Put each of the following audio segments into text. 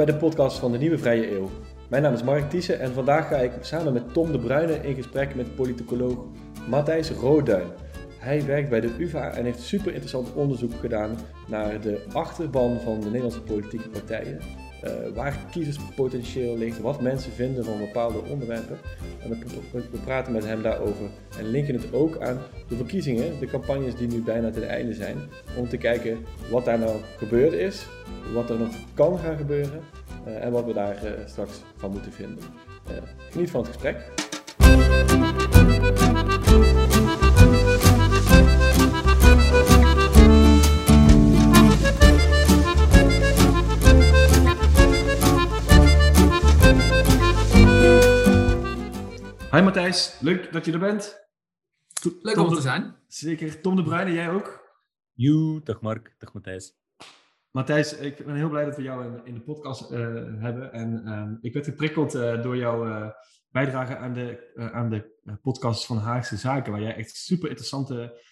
Bij de podcast van de Nieuwe Vrije Eeuw. Mijn naam is Mark Thiessen en vandaag ga ik samen met Tom de Bruyne in gesprek met politicoloog Matthijs Rooduin. Hij werkt bij de UvA en heeft super interessant onderzoek gedaan naar de achterban van de Nederlandse politieke partijen. Uh, waar kiezerspotentieel ligt, wat mensen vinden van bepaalde onderwerpen. En we, praten met hem daarover en linken het ook aan de verkiezingen, de campagnes die nu bijna ten einde zijn, om te kijken wat daar nou gebeurd is, wat er nog kan gaan gebeuren uh, en wat we daar uh, straks van moeten vinden. geniet van het gesprek. Hi Matthijs, leuk dat je er bent. Leuk om te zijn. Zeker. Tom de Bruyne, jij ook? Joe, dag Mark, dag Matthijs. Matthijs, ik ben heel blij dat we jou in, in de podcast uh, hebben. En uh, ik werd geprikkeld uh, door jouw uh, bijdrage aan de, aan de podcast van Haagse Zaken, waar jij echt super interessante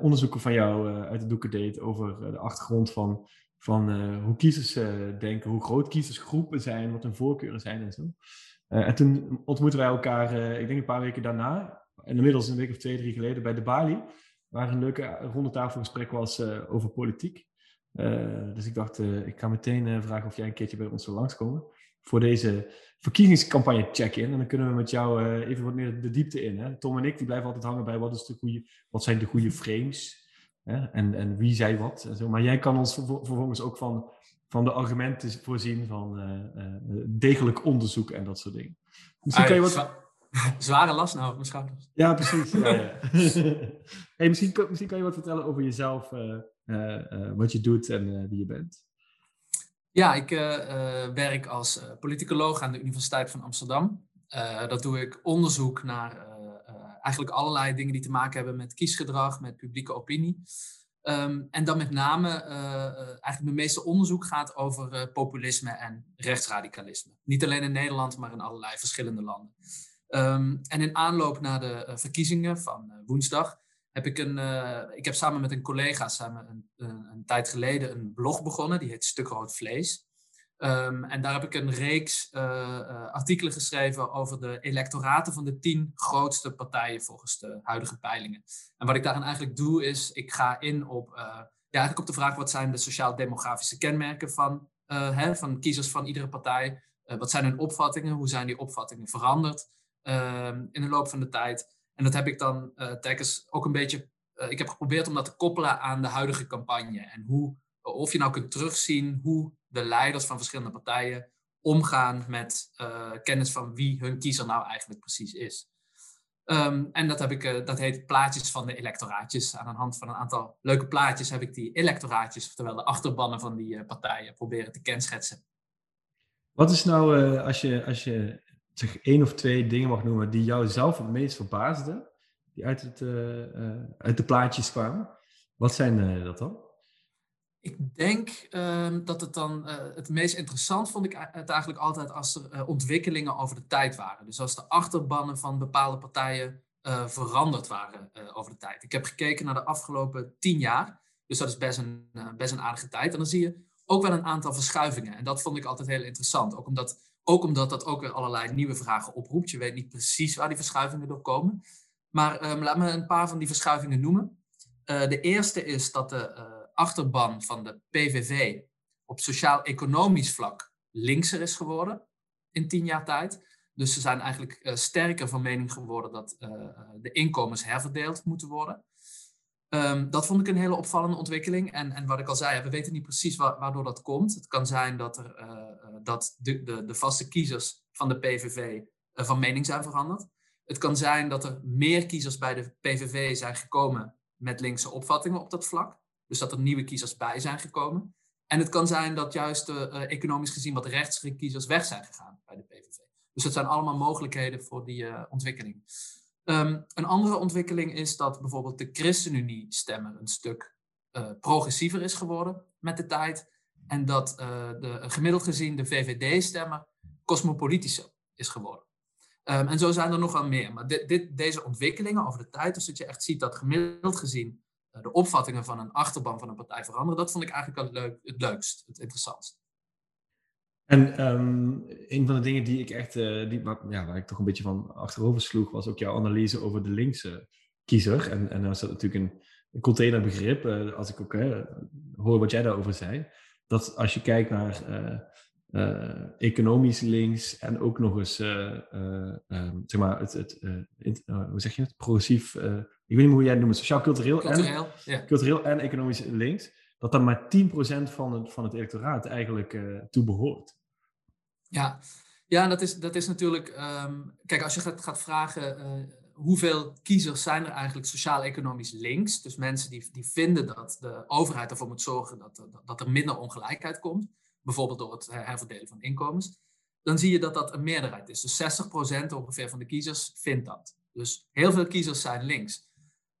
onderzoeken van jou uit de doeken deed over de achtergrond van, van hoe kiezers denken, hoe groot kiezersgroepen zijn, wat hun voorkeuren zijn en zo. Uh, en toen ontmoetten wij elkaar, ik denk een paar weken daarna, en inmiddels een week of twee, drie geleden, bij de Bali, waar een leuke rondetafelgesprek was over politiek. dus ik dacht, ik ga meteen vragen of jij een keertje bij ons wil langskomen voor deze verkiezingscampagne check-in. En dan kunnen we met jou even wat meer de diepte in. Hè? Tom en ik die blijven altijd hangen bij wat, is de goede, wat zijn de goede frames hè? En, en wie zei wat. En zo. Maar jij kan ons vervolgens ook van van de argumenten voorzien van uh, degelijk onderzoek en dat soort dingen. Misschien kan je wat... Zware last nou op mijn schouders. Ja, precies. ja, ja. hey, misschien, misschien kan je wat vertellen over jezelf, uh, wat je doet en wie je bent. Ja, ik werk als politicoloog aan de Universiteit van Amsterdam. dat doe ik onderzoek naar eigenlijk allerlei dingen die te maken hebben met kiesgedrag, met publieke opinie. Um, en dan met name, uh, eigenlijk mijn meeste onderzoek gaat over uh, populisme en rechtsradicalisme. Niet alleen in Nederland, maar in allerlei verschillende landen. Um, en in aanloop naar de verkiezingen van woensdag heb ik een, ik heb samen met een collega samen een, een, een, tijd geleden een blog begonnen, die heet Stuk Rood Vlees. Um, en daar heb ik een reeks uh, uh, artikelen geschreven over de electoraten van de tien grootste partijen volgens de huidige peilingen. En wat ik daarin eigenlijk doe is, ik ga in op, uh, ja, eigenlijk op de vraag wat zijn de sociaal-demografische kenmerken van, hè, van kiezers van iedere partij. wat zijn hun opvattingen? Hoe zijn die opvattingen veranderd ehm, in de loop van de tijd? En dat heb ik dan telkens ook een beetje, ik heb geprobeerd om dat te koppelen aan de huidige campagne. En hoe, of je nou kunt terugzien hoe de leiders van verschillende partijen omgaan met uh, kennis van wie hun kiezer nou eigenlijk precies is. Um, en dat, heb ik, uh, dat heet plaatjes van de electoraatjes. Aan de hand van een aantal leuke plaatjes heb ik die electoraatjes, oftewel de achterbannen van die uh, partijen, proberen te kenschetsen. Wat is nou, als je, als je zeg één of twee dingen mag noemen die jou zelf het meest verbaasden, die uit, het, uit de plaatjes kwamen, wat zijn dat dan? Ik denk um, dat het dan uh, het meest interessant vond ik het eigenlijk altijd als er uh, ontwikkelingen over de tijd waren. Dus als de achterbannen van bepaalde partijen uh, veranderd waren over de tijd. Ik heb gekeken naar de afgelopen tien jaar. Dus dat is best een, best een aardige tijd. En dan zie je ook wel een aantal verschuivingen. En dat vond ik altijd heel interessant. Ook omdat, ook omdat dat ook weer allerlei nieuwe vragen oproept. Je weet niet precies waar die verschuivingen door komen. Maar um, laat me een paar van die verschuivingen noemen. de eerste is dat de achterban van de PVV op sociaal-economisch vlak linkser is geworden in tien jaar tijd. Dus ze zijn eigenlijk uh, sterker van mening geworden dat uh, de inkomens herverdeeld moeten worden. Um, dat vond ik een hele opvallende ontwikkeling. En, en wat ik al zei, we weten niet precies wa waardoor dat komt. Het kan zijn dat, er, dat de, de, de, vaste kiezers van de PVV van mening zijn veranderd. Het kan zijn dat er meer kiezers bij de PVV zijn gekomen met linkse opvattingen op dat vlak. Dus dat er nieuwe kiezers bij zijn gekomen. En het kan zijn dat juist uh, economisch gezien wat rechtse kiezers weg zijn gegaan bij de PVV. Dus dat zijn allemaal mogelijkheden voor die uh, ontwikkeling. Um, een andere ontwikkeling is dat bijvoorbeeld de ChristenUnie-stemmer een stuk uh, progressiever is geworden met de tijd. En dat de, gemiddeld gezien de VVD-stemmer cosmopolitischer is geworden. Um, en zo zijn er nog wel meer. Maar dit, deze ontwikkelingen over de tijd, dus dat je echt ziet dat gemiddeld gezien eh, de opvattingen van een achterban van een partij veranderen. Dat vond ik eigenlijk het, leuk, het leukst, het interessantst. En ehm, een van de dingen die ik echt, uh, die, waar, ja, waar ik toch een beetje van achterover sloeg, was ook jouw analyse over de linkse kiezer. En, en dan is dat natuurlijk een, containerbegrip, uh, als ik ook hoor wat jij daarover zei. Dat als je kijkt naar economisch links en ook nog eens, um, zeg maar, het, het hoe zeg je het, progressief, ik weet niet meer hoe jij het noemt, sociaal-cultureel cultureel, en, ja. cultureel en economisch links dat dan maar 10% van het, van het electoraat eigenlijk uh, toe behoort. Ja, ja dat, is, dat is natuurlijk. Um, kijk, als je gaat, gaat vragen. Uh, hoeveel kiezers zijn er eigenlijk sociaal-economisch links? Dus mensen die, die vinden dat de overheid ervoor moet zorgen dat, dat er minder ongelijkheid komt. Bijvoorbeeld door het herverdelen van inkomens. Dan zie je dat dat een meerderheid is. Dus 60% ongeveer van de kiezers vindt dat. Dus heel veel kiezers zijn links.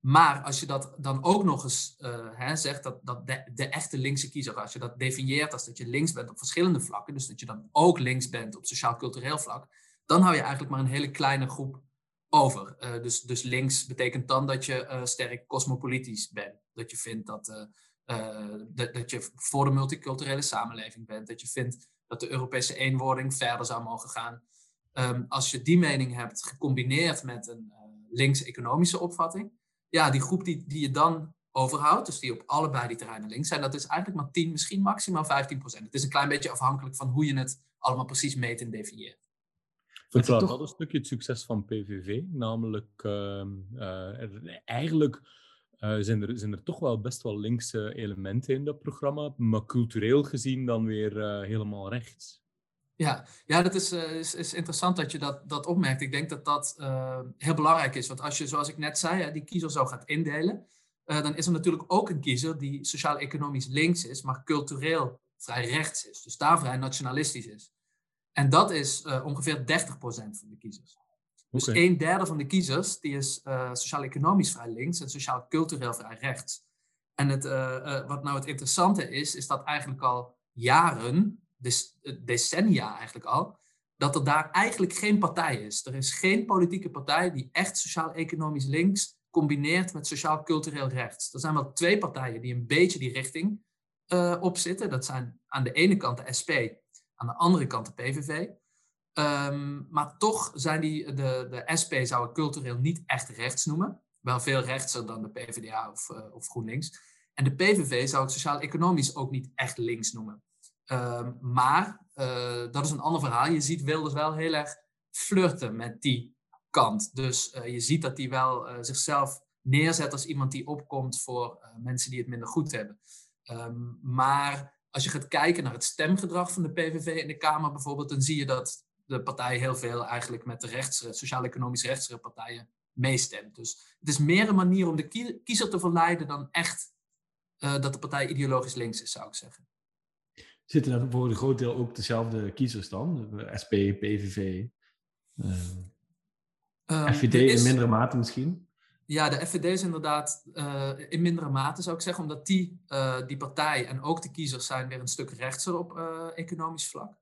Maar als je dat dan ook nog eens uh, hè, zegt, dat, dat de, echte linkse kiezer, als je dat definieert als dat je links bent op verschillende vlakken, dus dat je dan ook links bent op sociaal-cultureel vlak, dan hou je eigenlijk maar een hele kleine groep over. Uh, dus, dus links betekent dan dat je uh, sterk cosmopolitisch bent. Dat je vindt dat, dat, dat je voor de multiculturele samenleving bent. Dat je vindt dat de Europese eenwording verder zou mogen gaan. Um, als je die mening hebt gecombineerd met een links-economische opvatting, ja, die groep die, die je dan overhoudt, dus die op allebei die terreinen links zijn, dat is eigenlijk maar 10, misschien maximaal 15 procent. Het is een klein beetje afhankelijk van hoe je het allemaal precies meet en definieert. Verklaart toch... dat een stukje het succes van PVV? Namelijk, uh, uh, eigenlijk uh, zijn, er, zijn er toch wel best wel linkse elementen in dat programma, maar cultureel gezien dan weer eh, helemaal rechts. Ja, ja dat is, uh, is, is, interessant dat je dat, dat opmerkt. Ik denk dat dat uh, heel belangrijk is. Want als je, zoals ik net zei, die kiezer zo gaat indelen, uh, dan is er natuurlijk ook een kiezer die sociaal-economisch links is, maar cultureel vrij rechts is. Dus daar vrij nationalistisch is. En dat is ongeveer 30% van de kiezers. Dus okay. een derde van de kiezers die is sociaal-economisch vrij links en sociaal-cultureel vrij rechts. En het, wat nou het interessante is, is dat eigenlijk al jaren decennia eigenlijk al, dat er daar eigenlijk geen partij is. Er is geen politieke partij die echt sociaal-economisch links combineert met sociaal-cultureel rechts. Er zijn wel twee partijen die een beetje die richting uh, opzitten. Dat zijn aan de ene kant de SP, aan de andere kant de PVV. Um, maar toch zijn die, de, de SP zou ik cultureel niet echt rechts noemen. Wel veel rechtser dan de PvdA of, uh, of GroenLinks. En de PVV zou ik sociaal-economisch ook niet echt links noemen. Ehm, maar uh, dat is een ander verhaal. Je ziet Wilders wel heel erg flirten met die kant. Dus uh, je ziet dat hij wel uh, zichzelf neerzet als iemand die opkomt voor mensen die het minder goed hebben. Um, maar als je gaat kijken naar het stemgedrag van de PVV in de Kamer bijvoorbeeld, dan zie je dat de partij heel veel eigenlijk met de rechts, sociaal-economisch rechtsere partijen meestemt. Dus het is meer een manier om de kiezer te verleiden dan echt dat de partij ideologisch links is, zou ik zeggen. Zitten er voor een groot deel ook dezelfde kiezers dan? SP, PVV, uh, um, FVD in mindere mate misschien? Ja, de FVD is inderdaad uh, in mindere mate, zou ik zeggen, omdat die, uh, die partij en ook de kiezers zijn weer een stuk rechtser op economisch vlak.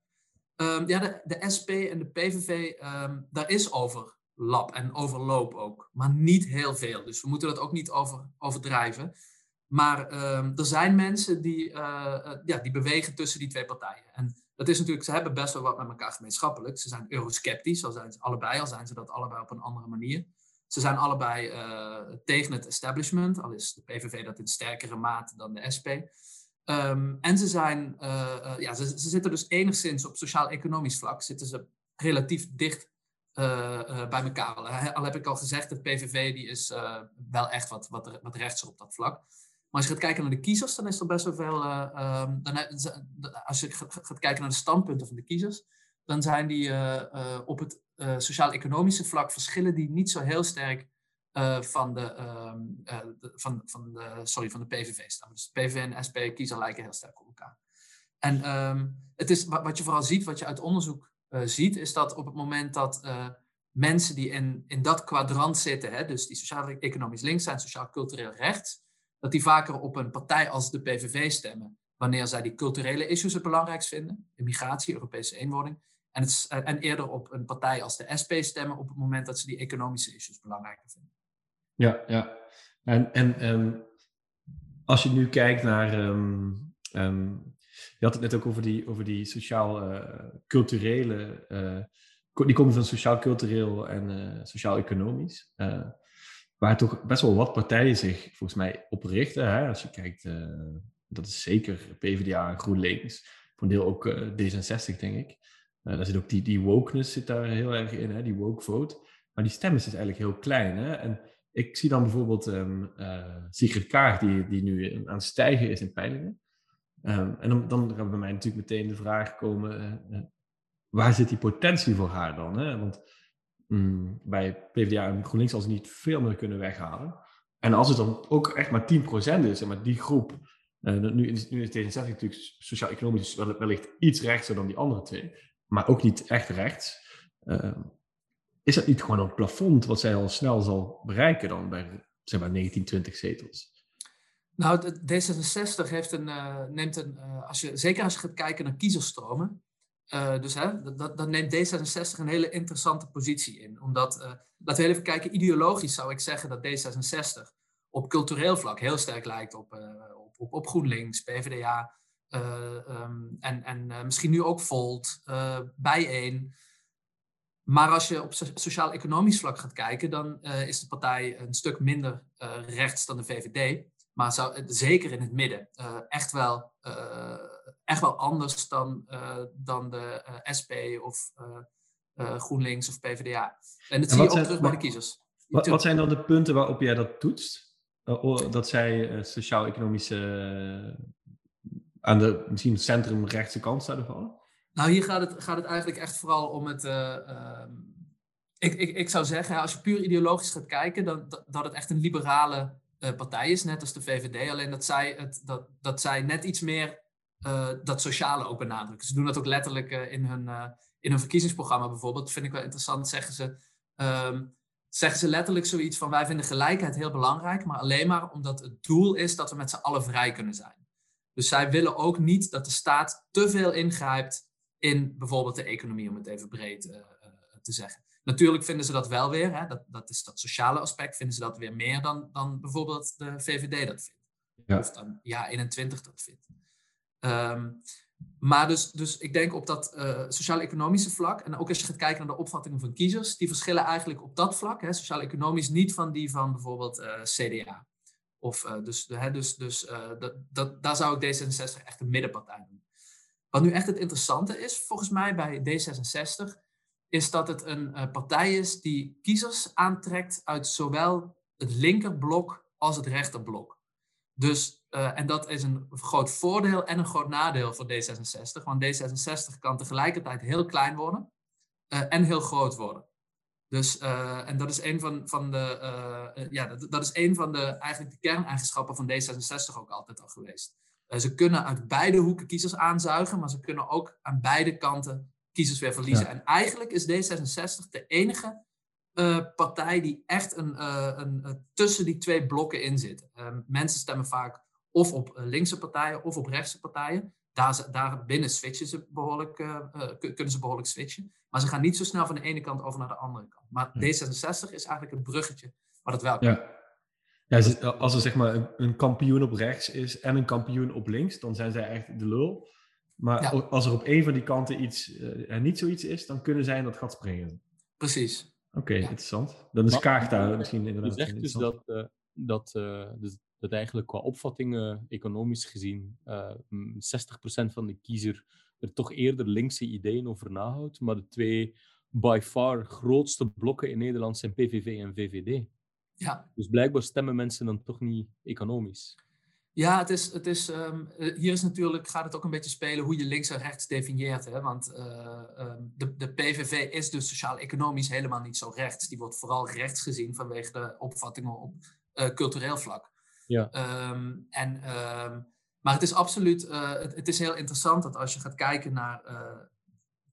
Um, ja, de, de, SP en de PVV, um, daar is overlap en overloop ook, maar niet heel veel. Dus we moeten dat ook niet over, overdrijven. Maar um, er zijn mensen die, uh, ja, die bewegen tussen die twee partijen. En dat is natuurlijk, ze hebben best wel wat met elkaar gemeenschappelijk. Ze zijn eurosceptisch, al zijn ze allebei, al zijn ze dat allebei op een andere manier. Ze zijn allebei uh, tegen het establishment, al is de PVV dat in sterkere mate dan de SP. Um, en ze, zijn, ja, ze, zitten dus enigszins op sociaal-economisch vlak, zitten ze relatief dicht bij elkaar. Al heb ik al gezegd, de PVV die is wel echt wat, wat, wat op dat vlak. Maar als je gaat kijken naar de kiezers, dan is er best wel veel. Uh, um, dan, als je gaat kijken naar de standpunten van de kiezers, dan zijn die uh, op het sociaal-economische vlak verschillen die niet zo heel sterk van, de, ehm, de, van, van, de, sorry, van de PVV staan. Dus PVV en SP kiezer lijken heel sterk op elkaar. En um, het is, wat, wat, je vooral ziet, wat je uit onderzoek ziet, is dat op het moment dat mensen die in, in dat kwadrant zitten, hè, dus die sociaal-economisch links zijn, sociaal-cultureel rechts, dat die vaker op een partij als de PVV stemmen, wanneer zij die culturele issues het belangrijkst vinden, immigratie, Europese eenwording, en, het, en eerder op een partij als de SP stemmen op het moment dat ze die economische issues belangrijker vinden. Ja, ja. En, en um, als je nu kijkt naar. Um, um, Je had het net ook over die, over die sociaal-culturele, die komen van sociaal-cultureel en sociaal-economisch. Waar toch best wel wat partijen zich volgens mij op richten. Hè? Als je kijkt, dat is zeker PvdA en GroenLinks. Voor een deel ook D66, denk ik. daar zit ook die, die wokeness zit daar heel erg in, hè? die woke vote. Maar die stem is dus eigenlijk heel klein. Hè? En ik zie dan bijvoorbeeld um, uh, Sigrid Kaag, die, die nu aan het stijgen is in peilingen. Um, en dan, dan gaan bij mij natuurlijk meteen de vraag komen, uh, waar zit die potentie voor haar dan? Hè? Want um, bij PvdA en GroenLinks ze niet veel meer kunnen weghalen. En als het dan ook echt maar 10% is, maar die groep, uh, nu, is, nu is D66 natuurlijk sociaal-economisch wellicht iets rechtser dan die andere twee, maar ook niet echt rechts. Is dat niet gewoon een plafond wat zij al snel zal bereiken dan bij zeg maar 19, 20 zetels? Nou, D66 heeft een, uh, neemt een, als je, zeker als je gaat kijken naar kiezerstromen, uh, dus hè, dat, dat neemt D66 een hele interessante positie in. Omdat, laten we even kijken, ideologisch zou ik zeggen dat D66 op cultureel vlak heel sterk lijkt op, op, op, op, GroenLinks, PvdA um, en, en misschien nu ook Volt, Bijeen. Maar als je op sociaal-economisch vlak gaat kijken, dan is de partij een stuk minder rechts dan de VVD. Maar zou, zeker in het midden. Echt, wel, echt wel anders dan, dan de SP of GroenLinks of PvdA. En dat zie je ook terug bij de kiezers. Wat, wat, zijn dan de punten waarop jij dat toetst? dat zij sociaal-economische aan de misschien centrum-rechtse kant zouden vallen? Nou, hier gaat het, gaat het eigenlijk echt vooral om het. Uh, ik, ik, ik zou zeggen, als je puur ideologisch gaat kijken, dan, dat, het echt een liberale uh, partij is, net als de VVD. Alleen dat zij, het, dat, dat zij net iets meer dat sociale ook benadrukken. Ze doen dat ook letterlijk in, hun, in hun verkiezingsprogramma bijvoorbeeld. Dat vind ik wel interessant. Zeggen ze, um, zeggen ze letterlijk zoiets van: wij vinden gelijkheid heel belangrijk, maar alleen maar omdat het doel is dat we met z'n allen vrij kunnen zijn. Dus zij willen ook niet dat de staat te veel ingrijpt in bijvoorbeeld de economie, om het even breed uh, te zeggen. Natuurlijk vinden ze dat wel weer, hè, dat, dat is dat sociale aspect, vinden ze dat weer meer dan, dan bijvoorbeeld de VVD dat vindt. Ja. Of dan ja 21 dat vindt. Um, maar dus, dus ik denk op dat uh, sociaal-economische vlak, en ook als je gaat kijken naar de opvattingen van kiezers, die verschillen eigenlijk op dat vlak, sociaal-economisch, niet van die van bijvoorbeeld uh, CDA. Of, uh, dus hè, dus, dus dat, dat, daar zou ik D66 echt een middenpartij doen. Wat nu echt het interessante is, volgens mij bij D66, is dat het een partij is die kiezers aantrekt uit zowel het linkerblok als het rechterblok. Dus, uh, en dat is een groot voordeel en een groot nadeel voor D66. Want D66 kan tegelijkertijd heel klein worden uh, en heel groot worden. Dus, en dat is een van, van de, ja, dat, dat, is een van de, eigenlijk de kerneigenschappen van D66 ook altijd al geweest. Eh, ze kunnen uit beide hoeken kiezers aanzuigen, maar ze kunnen ook aan beide kanten kiezers weer verliezen. En eigenlijk is D66 de enige uh, partij die echt een, uh, een, tussen die twee blokken in zit. mensen stemmen vaak of op linkse partijen of op rechtse partijen. Daar, daar binnen switchen ze behoorlijk, kunnen ze behoorlijk switchen. Maar ze gaan niet zo snel van de ene kant over naar de andere kant. Maar D66 is eigenlijk het bruggetje wat het wel kan. Ja. Ja, als er zeg maar een, kampioen op rechts is en een kampioen op links, dan zijn zij echt de lul. Maar als er op een van die kanten iets, uh, niet zoiets is, dan kunnen zij in dat gat springen. Precies. Oké, interessant. Dan is Kaag daar misschien inderdaad. Je zegt dus dat, uh, dat, uh, dus dat eigenlijk qua opvattingen, economisch gezien, 60% van de kiezer er toch eerder linkse ideeën over nahoudt. Maar de twee by far grootste blokken in Nederland zijn PVV en VVD. Ja. Dus blijkbaar stemmen mensen dan toch niet economisch. Ja, het is, het is, um, hier is natuurlijk, gaat het ook een beetje spelen hoe je links en rechts definieert. Hè? Want uh, um, de, de PVV is dus sociaal-economisch helemaal niet zo rechts. Die wordt vooral rechts gezien vanwege de opvattingen op uh, cultureel vlak. Ja. Um, en, maar het is absoluut, uh, het, het, is heel interessant dat als je gaat kijken naar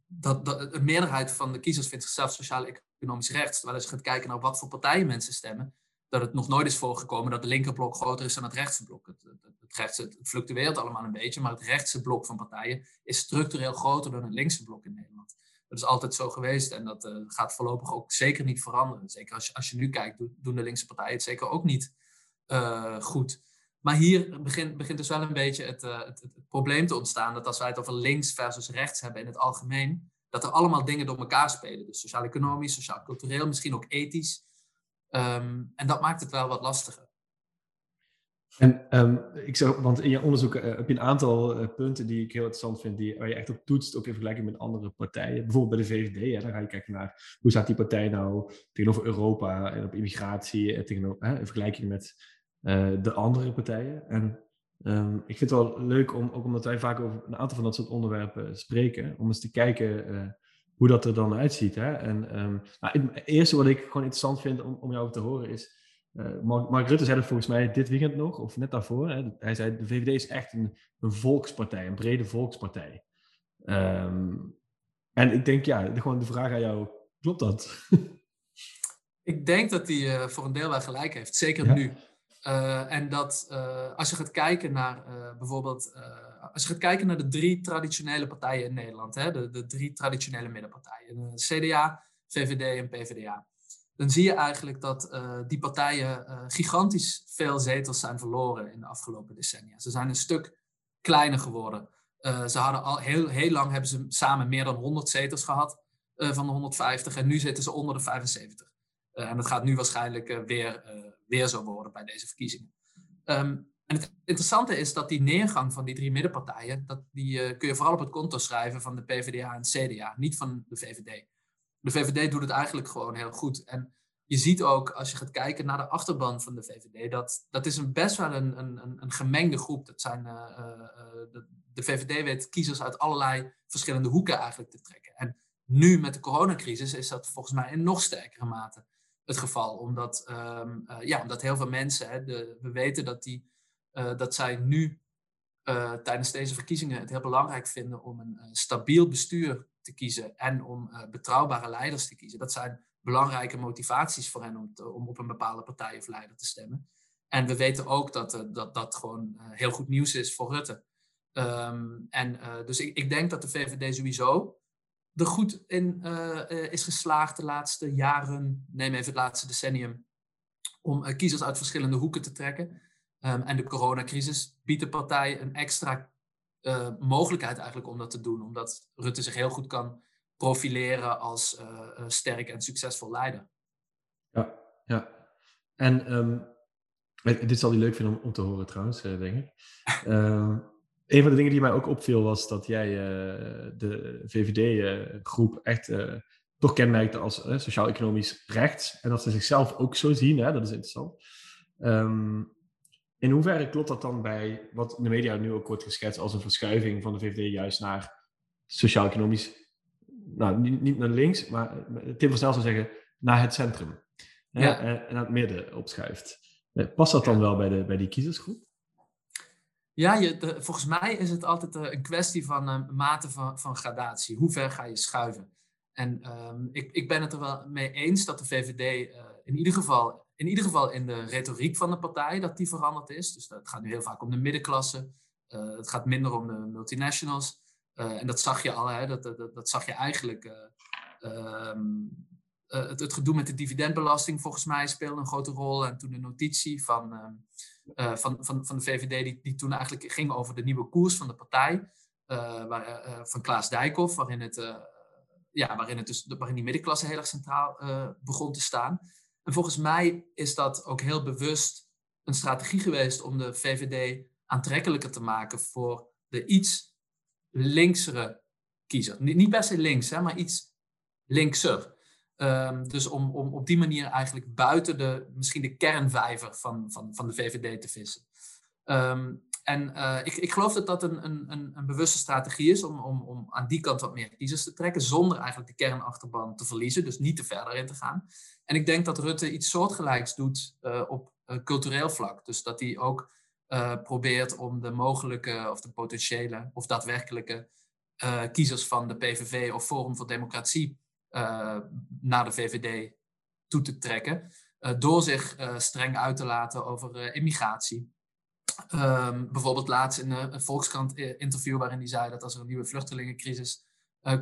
dat, dat een meerderheid van de kiezers vindt zichzelf sociaal-economisch rechts. Terwijl als je gaat kijken naar wat voor partijen mensen stemmen, dat het nog nooit is voorgekomen dat het linkerblok groter is dan het rechtse blok. Het, het, het, fluctueert allemaal een beetje, maar het rechtse blok van partijen is structureel groter dan het linkse blok in Nederland. Dat is altijd zo geweest en dat uh, gaat voorlopig ook zeker niet veranderen. Zeker als je, als je nu kijkt, doen de linkse partijen het zeker ook niet uh, goed. Maar hier begint, begint dus wel een beetje het, het, het, probleem te ontstaan dat als wij het over links versus rechts hebben in het algemeen, dat er allemaal dingen door elkaar spelen. Dus sociaal-economisch, sociaal-cultureel, misschien ook ethisch. Ehm, en dat maakt het wel wat lastiger. En um, ik zou, want in je onderzoek uh, heb je een aantal punten die ik heel interessant vind, die, waar je echt op toetst, ook in vergelijking met andere partijen. Bijvoorbeeld bij de VVD, hè, dan ga je kijken naar hoe staat die partij nou tegenover Europa en op immigratie, en tegenover, hè, in vergelijking met de andere partijen. En um, ik vind het wel leuk, om, ook omdat wij vaak over een aantal van dat soort onderwerpen spreken, om eens te kijken hoe dat er dan uitziet. Hè? En um, nou, het eerste wat ik gewoon interessant vind om, om jou te horen is, uh, Mark, Rutte zei dat volgens mij dit weekend nog, of net daarvoor. Hè? Hij zei, de VVD is echt een, een volkspartij, een brede volkspartij. Um, en ik denk, ja, de, gewoon de vraag aan jou, klopt dat? ik denk dat hij uh, voor een deel wel gelijk heeft, zeker nu. Uh, en dat als je gaat kijken naar bijvoorbeeld, als je gaat kijken naar de drie traditionele partijen in Nederland, hè, de, de drie traditionele middenpartijen, CDA, VVD en PvdA dan zie je eigenlijk dat die partijen gigantisch veel zetels zijn verloren in de afgelopen decennia. Ze zijn een stuk kleiner geworden. Ze hadden al heel, heel lang hebben ze samen meer dan 100 zetels gehad van de 150 en nu zitten ze onder de 75. en dat gaat nu waarschijnlijk weer, weer zo worden bij deze verkiezingen. Um, en het interessante is dat die neergang van die drie middenpartijen, dat die kun je vooral op het konto schrijven van de PvdA en CDA, niet van de VVD de VVD doet het eigenlijk gewoon heel goed. En je ziet ook, als je gaat kijken naar de achterban van de VVD, dat, dat is best wel een, een, een gemengde groep. Dat zijn, uh, de, de, VVD weet kiezers uit allerlei verschillende hoeken eigenlijk te trekken. En nu met de coronacrisis is dat volgens mij in nog sterkere mate het geval. Omdat, um, uh, ja, omdat heel veel mensen, hè, de, we weten dat, die, dat zij nu tijdens deze verkiezingen het heel belangrijk vinden om een stabiel bestuur te kiezen en om betrouwbare leiders te kiezen. Dat zijn belangrijke motivaties voor hen om, om op een bepaalde partij of leider te stemmen. En we weten ook dat dat, dat gewoon heel goed nieuws is voor Rutte. Um, en dus ik, ik, denk dat de VVD sowieso er goed in is geslaagd de laatste jaren, neem even het laatste decennium, om kiezers uit verschillende hoeken te trekken. Um, en de coronacrisis biedt de partij een extra uh, mogelijkheid eigenlijk om dat te doen. Omdat Rutte zich heel goed kan profileren als uh, sterk en succesvol leider. Ja, ja. En um, dit zal hij leuk vinden om, om te horen trouwens, denk ik. um, een van de dingen die mij ook opviel was dat jij de VVD-groep echt toch kenmerkte als sociaal-economisch rechts. En dat ze zichzelf ook zo zien, hè? dat is interessant. Um, in hoeverre klopt dat dan bij wat de media nu ook wordt geschetst als een verschuiving van de VVD juist naar sociaal-economisch, nou niet, niet, naar links, maar Tim van Snel zou zeggen naar het centrum ja. en, naar het midden opschuift. Eh, past dat dan wel bij, de, bij die kiezersgroep? Ja, je, volgens mij is het altijd eh, een kwestie van uh, mate van, van gradatie. Hoe ver ga je schuiven? En um, ik, ik ben het er wel mee eens dat de VVD uh, in ieder geval in ieder geval in de retoriek van de partij dat die veranderd is. Dus het gaat nu heel vaak om de middenklasse. Het gaat minder om de multinationals. En dat zag je al, hè, dat, dat, dat zag je eigenlijk. Um, het, het, gedoe met de dividendbelasting volgens mij speelde een grote rol. En toen de notitie van, ehm, van, van, van de VVD, die, die toen eigenlijk ging over de nieuwe koers van de partij. Waar, van Klaas Dijkhoff, waarin, het, ja, waarin, het dus, waarin die middenklasse heel erg centraal begon te staan. En volgens mij is dat ook heel bewust een strategie geweest om de VVD aantrekkelijker te maken voor de iets linksere kiezer. Niet per se links, hè, maar iets linkser. Um, dus om, om op die manier eigenlijk buiten de, misschien de kernvijver van, van, van de VVD te vissen. Um, en uh, ik, ik geloof dat dat een, een, een bewuste strategie is om, om, om aan die kant wat meer kiezers te trekken, zonder eigenlijk de kernachterban te verliezen, dus niet te verder in te gaan. En ik denk dat Rutte iets soortgelijks doet uh, op uh, cultureel vlak. Dus dat hij ook probeert om de mogelijke of de potentiële of daadwerkelijke kiezers van de PVV of Forum voor Democratie naar de VVD toe te trekken. door zich streng uit te laten over immigratie. Um, bijvoorbeeld laatst in een Volkskrant-interview waarin hij zei dat als er een nieuwe vluchtelingencrisis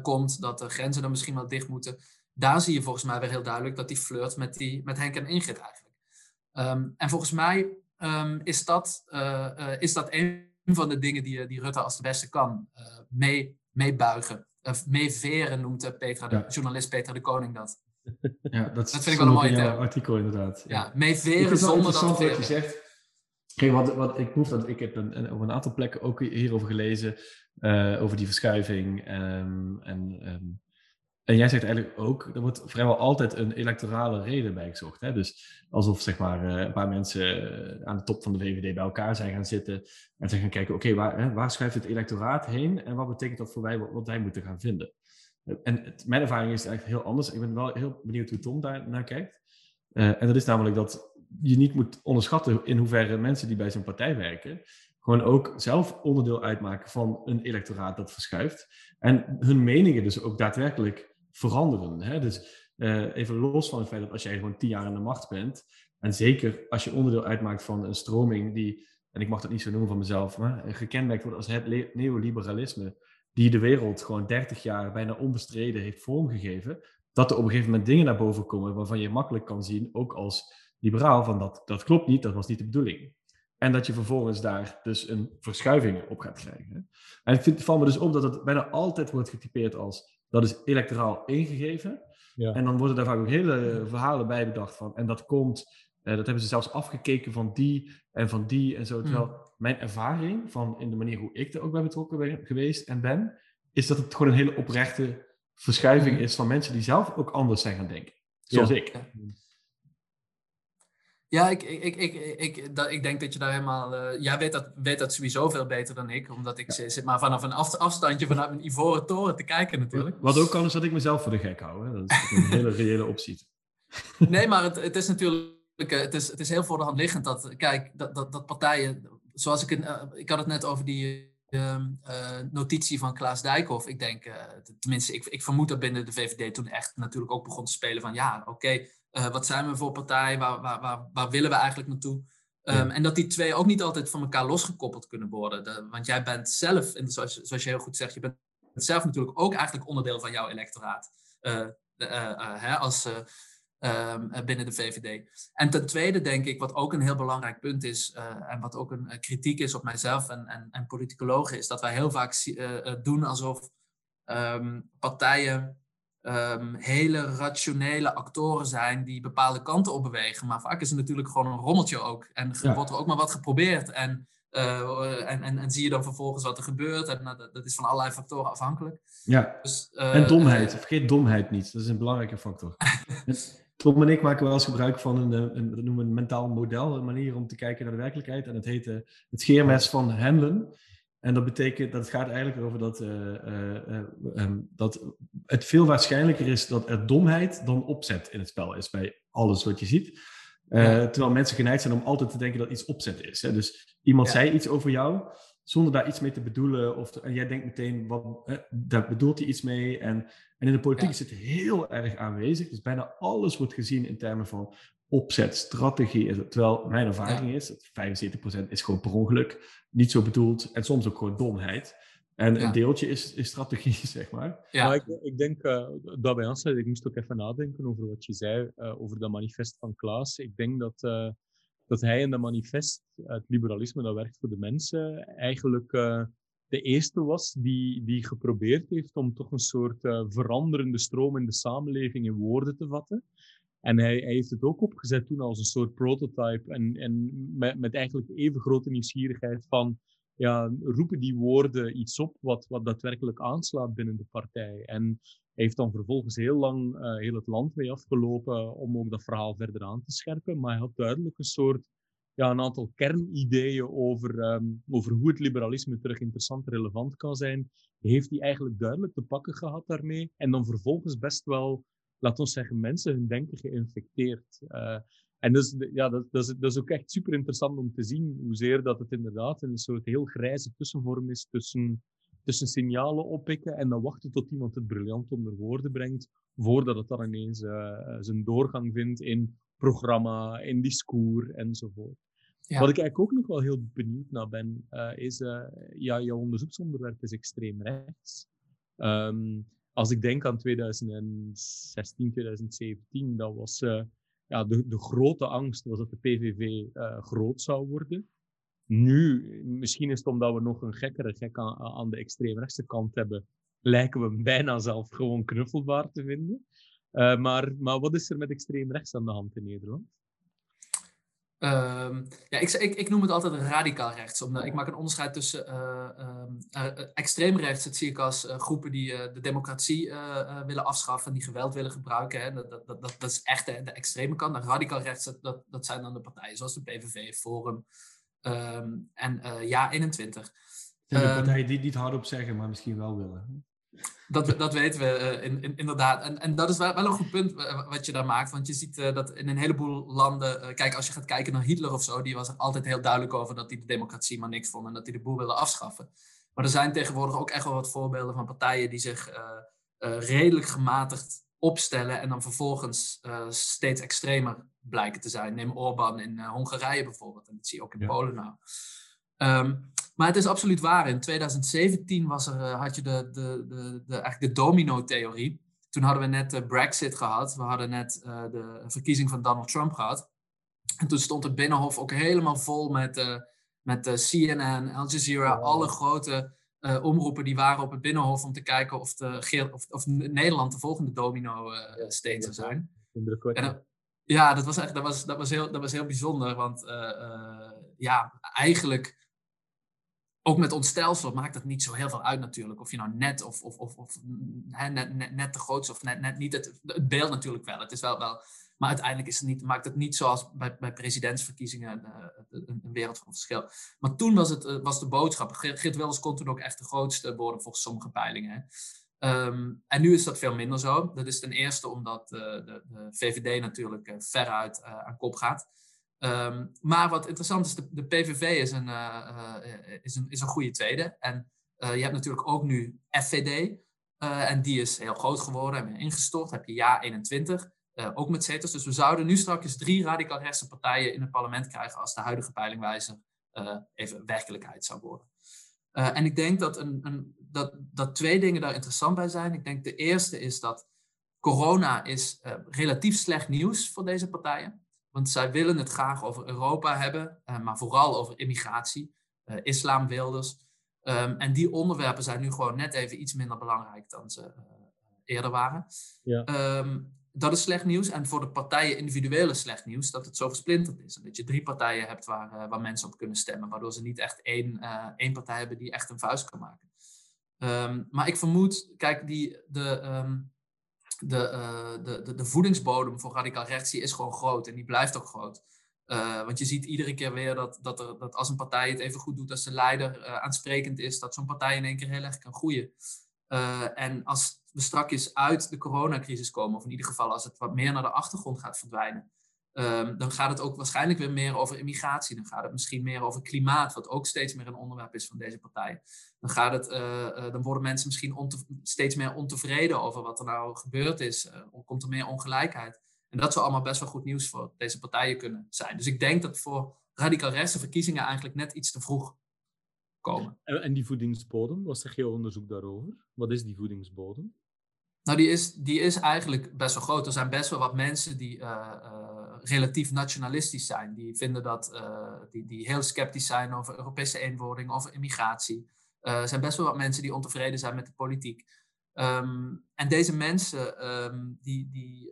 komt, dat de grenzen dan misschien wel dicht moeten. Daar zie je volgens mij weer heel duidelijk dat hij flirt met, die, met Henk en Ingrid eigenlijk. Um, en volgens mij ehm, is, dat, is dat een van de dingen die, die Rutte als de beste kan. mee, meebuigen. Of meeveren noemt Petra de, journalist Petra de Koning dat. Ja, dat, vind ik wel een mooie artikel inderdaad. Ja, meeveren zonder dat wat je zegt. Kijk, wat, wat ik proef dat ik heb een, op een aantal plekken ook hierover gelezen uh, over die verschuiving. Um, en, um, en jij zegt eigenlijk ook, er wordt vrijwel altijd een electorale reden bij gezocht. Hè? Dus alsof zeg maar, uh, een paar mensen uh, aan de top van de VVD bij elkaar zijn gaan zitten en zijn gaan kijken, oké, waar, waar schuift het electoraat heen en wat betekent dat voor wij, wat, wij moeten gaan vinden? En het, mijn ervaring is eigenlijk heel anders. Ik ben wel heel benieuwd hoe Tom daar naar kijkt. En dat is namelijk dat je niet moet onderschatten in hoeverre mensen die bij zo'n partij werken, gewoon ook zelf onderdeel uitmaken van een electoraat dat verschuift. En hun meningen dus ook daadwerkelijk veranderen. Hè? Dus uh, even los van het feit dat als jij gewoon tien jaar aan de macht bent, en zeker als je onderdeel uitmaakt van een stroming die, en ik mag dat niet zo noemen van mezelf, maar gekenmerkt wordt als het neoliberalisme, die de wereld gewoon 30 jaar bijna onbestreden heeft vormgegeven, dat er op een gegeven moment dingen naar boven komen waarvan je makkelijk kan zien, ook als liberaal, van dat, dat klopt niet, dat was niet de bedoeling. En dat je vervolgens daar dus een verschuiving op gaat krijgen. En vind, valt me dus op dat het bijna altijd wordt getypeerd als dat is electoraal ingegeven. Ja. En dan worden daar vaak ook hele verhalen bij bedacht van. En dat komt, eh, dat hebben ze zelfs afgekeken van die en van die en zo. Terwijl mm. mijn ervaring van in de manier hoe ik er ook bij betrokken ben geweest en ben, is dat het gewoon een hele oprechte verschuiving mm. is van mensen die zelf ook anders zijn gaan denken. Zoals ik. Ja, ik, ik, ik, ik, dat, ik denk dat je daar helemaal. Uh, jij weet dat, weet dat sowieso veel beter dan ik, omdat ik zit maar vanaf een afstandje vanuit mijn ivoren toren te kijken, natuurlijk. Wat ook kan, is dat ik mezelf voor de gek hou. Hè? Dat is een hele reële optie. nee, maar het, het is natuurlijk. Eh, het is, het is heel voor de hand liggend dat, kijk, dat, dat, dat partijen, zoals ik, uh, ik had het net over die uh, notitie van Klaas Dijkhoff. Ik denk, tenminste, ik, ik vermoed dat binnen de VVD toen echt natuurlijk ook begon te spelen van, ja, oké, uh, wat zijn we voor partij? Waar, waar, waar, waar willen we eigenlijk naartoe? Um, En dat die twee ook niet altijd van elkaar losgekoppeld kunnen worden. De, want jij bent zelf, en zoals, zoals je heel goed zegt, je bent zelf natuurlijk ook eigenlijk onderdeel van jouw electoraat. Uh, uh, hè, als, um, binnen de VVD. En ten tweede denk ik, wat ook een heel belangrijk punt is, en wat ook een kritiek is op mijzelf en, en, en politicologen, is dat wij heel vaak doen alsof um, partijen um, hele rationele actoren zijn die bepaalde kanten op bewegen. Maar vaak is het natuurlijk gewoon een rommeltje ook. En wordt er ook maar wat geprobeerd. En, uh, en, en, en, zie je dan vervolgens wat er gebeurt. En uh, dat is van allerlei factoren afhankelijk. Ja, dus, uh, en domheid. Vergeet domheid niet. Dat is een belangrijke factor. Tom en ik maken wel eens gebruik van een, een, dat noemen een mentaal model, een manier om te kijken naar de werkelijkheid. En het heet het scheermes van Handelen. En dat betekent, dat het gaat eigenlijk over dat, uh, um, dat het veel waarschijnlijker is dat er domheid dan opzet in het spel is bij alles wat je ziet. Terwijl mensen geneigd zijn om altijd te denken dat iets opzet is. Hè? Dus iemand zei iets over jou, zonder daar iets mee te bedoelen. Of en jij denkt meteen, wat, daar bedoelt hij iets mee. En, en in de politiek is het heel erg aanwezig. Dus bijna alles wordt gezien in termen van opzet, strategie. Terwijl mijn ervaring is, dat 75% is gewoon per ongeluk, niet zo bedoeld en soms ook gewoon domheid. En een deeltje is, is strategie, zeg maar. Ja, ik, ik, denk uh, daarbij aansluit, ik moest ook even nadenken over wat je zei, uh, over dat manifest van Klaas. Ik denk dat, uh, dat hij in dat manifest, het liberalisme dat werkt voor de mensen, eigenlijk de eerste was die, die geprobeerd heeft om toch een soort veranderende stroom in de samenleving in woorden te vatten. En hij, heeft het ook opgezet toen als een soort prototype. En, en met, eigenlijk even grote nieuwsgierigheid van, ja, roepen die woorden iets op wat, wat daadwerkelijk aanslaat binnen de partij. En hij heeft dan vervolgens heel lang uh, heel het land mee afgelopen om ook dat verhaal verder aan te scherpen. Maar hij had duidelijk een soort, ja, een aantal kernideeën over, um, over hoe het liberalisme terug interessant en relevant kan zijn. Heeft hij eigenlijk duidelijk te pakken gehad daarmee. En dan vervolgens best wel laat ons zeggen, mensen hun denken geïnfecteerd. Uh, en dus, ja, dat, dat, is, dat is ook echt super interessant om te zien hoezeer dat het inderdaad een soort heel grijze tussenvorm is tussen, tussen signalen oppikken en dan wachten tot iemand het briljant onder woorden brengt, voordat het dan ineens uh, zijn doorgang vindt in programma, in discours enzovoort. Ja. Wat ik eigenlijk ook nog wel heel benieuwd naar ben, uh, is, ja, jouw onderzoeksonderwerp is extreem rechts. Um, als ik denk aan 2016, 2017, dat was, uh, ja, de, de grote angst was dat de PVV groot zou worden. Nu, misschien is het omdat we nog een gekkere gek aan, de extreemrechtse kant hebben, lijken we bijna zelf gewoon knuffelbaar te vinden. Uh, maar, maar wat is er met extreem rechts aan de hand in Nederland? Um, ja, ik, ik, ik, noem het altijd radicaal rechts. Omdat ik maak een onderscheid tussen uh, extreem rechts. Dat zie ik als groepen die de democratie willen afschaffen, die geweld willen gebruiken. Hè. Dat, dat, dat, dat, is echt de, de extreme kant. En radicaal rechts, dat, dat, zijn dan de partijen zoals de PVV, Forum um, en Ja 21. de partijen die niet hardop zeggen, maar misschien wel willen. Dat, dat weten we uh, in, in, inderdaad. En, en dat is wel, wel, een goed punt eh, wat je daar maakt. Want je ziet uh, dat in een heleboel landen. Uh, kijk, als je gaat kijken naar Hitler of zo. Die was er altijd heel duidelijk over dat hij de democratie maar niks vond. En dat hij de boel wilde afschaffen. Maar er zijn tegenwoordig ook echt wel wat voorbeelden van partijen die zich redelijk gematigd opstellen. En dan vervolgens steeds extremer blijken te zijn. Neem Orbán in Hongarije bijvoorbeeld. En dat zie je ook in ja. Polen nou. Um, maar het is absoluut waar. In 2017 was er, uh, had je de, de, de, de, eigenlijk de domino-theorie. Toen hadden we net de Brexit gehad. We hadden net uh, de verkiezing van Donald Trump gehad. En toen stond het Binnenhof ook helemaal vol met, uh, met CNN, Al Jazeera, alle grote omroepen die waren op het Binnenhof om te kijken of, de, of, of Nederland de volgende domino-state zou zijn. En, ja, dat was, echt, dat, was, dat, was heel, dat was heel bijzonder, want ja, eigenlijk ook met ons stelsel maakt het niet zo heel veel uit natuurlijk. Of je nou net of, of, of, net, net, grootste of net, net niet. Het, beeld natuurlijk wel. Het is wel, wel maar uiteindelijk is het niet, maakt het niet zoals bij, bij presidentsverkiezingen uh, een, een, wereld van verschil. Maar toen was, het, uh, was de boodschap. Geert Wilders kon toen ook echt de grootste worden volgens sommige peilingen. Um, en nu is dat veel minder zo. Dat is ten eerste omdat uh, de, de, VVD natuurlijk veruit aan kop gaat. Um, maar wat interessant is, de, de PVV is een, uh, uh, is, een, is een goede tweede. En je hebt natuurlijk ook nu FVD. en die is heel groot geworden en ingestort. Heb je Ja 21, ook met zetels. Dus we zouden nu straks drie radicaal rechtse partijen in het parlement krijgen als de huidige peilingwijzer even werkelijkheid zou worden. en ik denk dat, een, een, dat, dat twee dingen daar interessant bij zijn. Ik denk de eerste is dat corona is relatief slecht nieuws voor deze partijen. Want zij willen het graag over Europa hebben, uh, maar vooral over immigratie, uh, islam, wilders. Um, en die onderwerpen zijn nu gewoon net even iets minder belangrijk dan ze uh, eerder waren. Ja. Um, dat is slecht nieuws. En voor de partijen individuele slecht nieuws dat het zo versplinterd is. En dat je drie partijen hebt waar, waar mensen op kunnen stemmen, waardoor ze niet echt één, één partij hebben die echt een vuist kan maken. Um, maar ik vermoed, kijk, die, de, de, uh, de, de, de, voedingsbodem voor radicaal rechts is gewoon groot en die blijft ook groot. Uh, want je ziet iedere keer weer dat, dat, er, dat als een partij het even goed doet als de leider uh, aansprekend is, dat zo'n partij in één keer heel erg kan groeien. en als we strakjes uit de coronacrisis komen, of in ieder geval als het wat meer naar de achtergrond gaat verdwijnen, Um, dan gaat het ook waarschijnlijk weer meer over immigratie. Dan gaat het misschien meer over klimaat, wat ook steeds meer een onderwerp is van deze partij. Dan, gaat het, uh, uh, dan worden mensen misschien steeds meer ontevreden over wat er nou gebeurd is. Uh, komt er meer ongelijkheid. En dat zou allemaal best wel goed nieuws voor deze partijen kunnen zijn. Dus ik denk dat voor radicaal rechtse verkiezingen eigenlijk net iets te vroeg komen. En, en die voedingsbodem, wat zeg je onderzoek daarover? Wat is die voedingsbodem? Nou, die is, die is eigenlijk best wel groot. Er zijn best wel wat mensen die relatief nationalistisch zijn. Die vinden dat, uh, die, die heel sceptisch zijn over Europese eenwording, over immigratie. Er zijn best wel wat mensen die ontevreden zijn met de politiek. Um, en deze mensen, um, die, die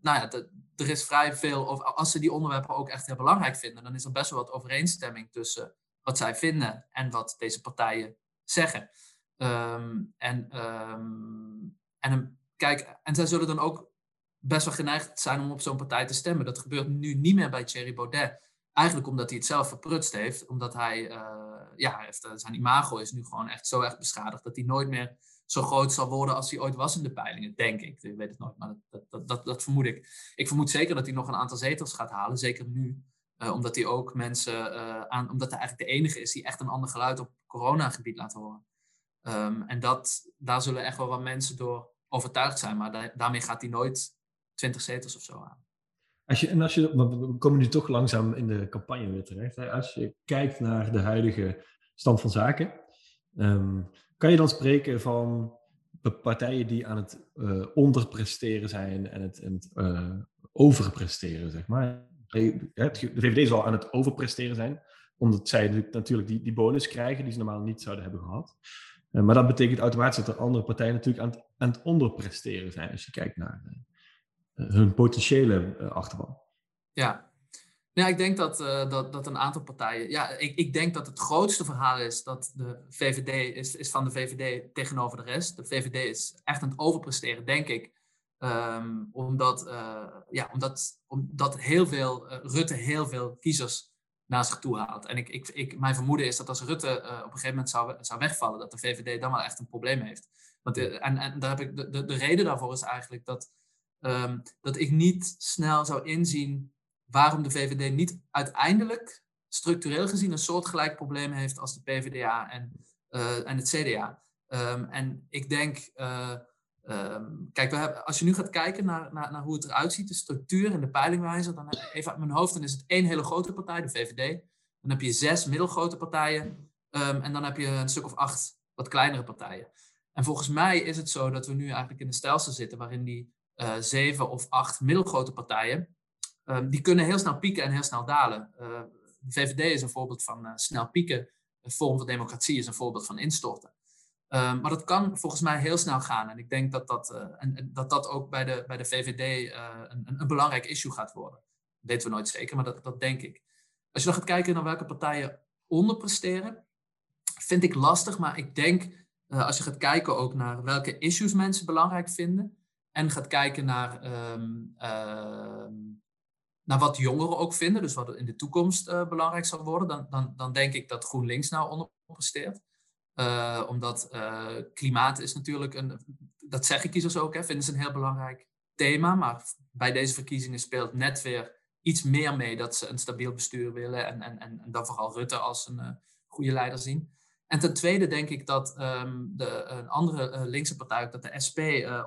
nou ja, er is vrij veel, over, als ze die onderwerpen ook echt heel belangrijk vinden, dan is er best wel wat overeenstemming tussen wat zij vinden en wat deze partijen zeggen. Um, en, en, kijk, en zij zullen dan ook best wel geneigd zijn om op zo'n partij te stemmen. Dat gebeurt nu niet meer bij Thierry Baudet. Eigenlijk omdat hij het zelf verprutst heeft. Omdat hij, uh, ja, uh, zijn imago is nu gewoon echt zo erg beschadigd dat hij nooit meer zo groot zal worden als hij ooit was in de peilingen, denk ik. Ik weet het nooit, maar dat, dat, dat, vermoed ik. Ik vermoed zeker dat hij nog een aantal zetels gaat halen, zeker nu. Uh, omdat hij ook mensen aan, omdat hij eigenlijk de enige is die echt een ander geluid op coronagebied laat horen. Um, en dat, daar zullen echt wel wat mensen door overtuigd zijn, maar daarmee gaat hij nooit 20 zetels of zo aan. Als je, en als je, we komen nu toch langzaam in de campagne weer terecht. Als je kijkt naar de huidige stand van zaken, um, kan je dan spreken van partijen die aan het uh, onderpresteren zijn en het, en uh, overpresteren, zeg maar. De VVD zal aan het overpresteren zijn, omdat zij natuurlijk die, die bonus krijgen die ze normaal niet zouden hebben gehad. Eh, maar dat betekent automatisch dat er andere partijen natuurlijk aan het, aan het onderpresteren zijn, als je kijkt naar uh, hun potentiële achterban. Ja, ja, ik denk dat, dat, dat een aantal partijen. Ja, ik, ik denk dat het grootste verhaal is dat de VVD is, is van de VVD tegenover de rest. De VVD is echt aan het overpresteren, denk ik. Um, omdat, ja, omdat, omdat heel veel, Rutte heel veel kiezers naar zich toe haalt. En ik, ik, ik, mijn vermoeden is dat als Rutte uh, op een gegeven moment zou, zou wegvallen, dat de VVD dan wel echt een probleem heeft. Want, uh, en, en daar heb ik, de, de, de, reden daarvoor is eigenlijk dat, um, dat ik niet snel zou inzien waarom de VVD niet uiteindelijk structureel gezien een soortgelijk probleem heeft als de PvdA en, uh, en het CDA. Um, en ik denk Um, kijk, we hebben, als je nu gaat kijken naar, naar, naar, hoe het eruit ziet, de structuur en de peilingwijzer, dan even uit mijn hoofd, dan is het één hele grote partij, de VVD. Dan heb je zes middelgrote partijen um, en dan heb je een stuk of acht wat kleinere partijen. En volgens mij is het zo dat we nu eigenlijk in een stelsel zitten waarin die uh, zeven of acht middelgrote partijen, um, die kunnen heel snel pieken en heel snel dalen. De VVD is een voorbeeld van uh, snel pieken. Een vorm van democratie is een voorbeeld van instorten. Um, maar dat kan volgens mij heel snel gaan. En ik denk dat dat, uh, en, dat, dat ook bij de, bij de VVD uh, een, een, belangrijk issue gaat worden. Dat weten we nooit zeker, maar dat, dat denk ik. Als je dan gaat kijken naar welke partijen onderpresteren, vind ik lastig. Maar ik denk, uh, als je gaat kijken ook naar welke issues mensen belangrijk vinden. En gaat kijken naar, um, naar wat jongeren ook vinden. Dus wat in de toekomst belangrijk zal worden. Dan, dan, dan denk ik dat GroenLinks nou onderpresteert. Uh, omdat uh, klimaat is natuurlijk een, dat zeggen kiezers ook, hè, vinden ze een heel belangrijk thema. Maar bij deze verkiezingen speelt net weer iets meer mee dat ze een stabiel bestuur willen en, en, en, dan vooral Rutte als een uh, goede leider zien. En ten tweede denk ik dat um, de, een andere linkse partij, dat de SP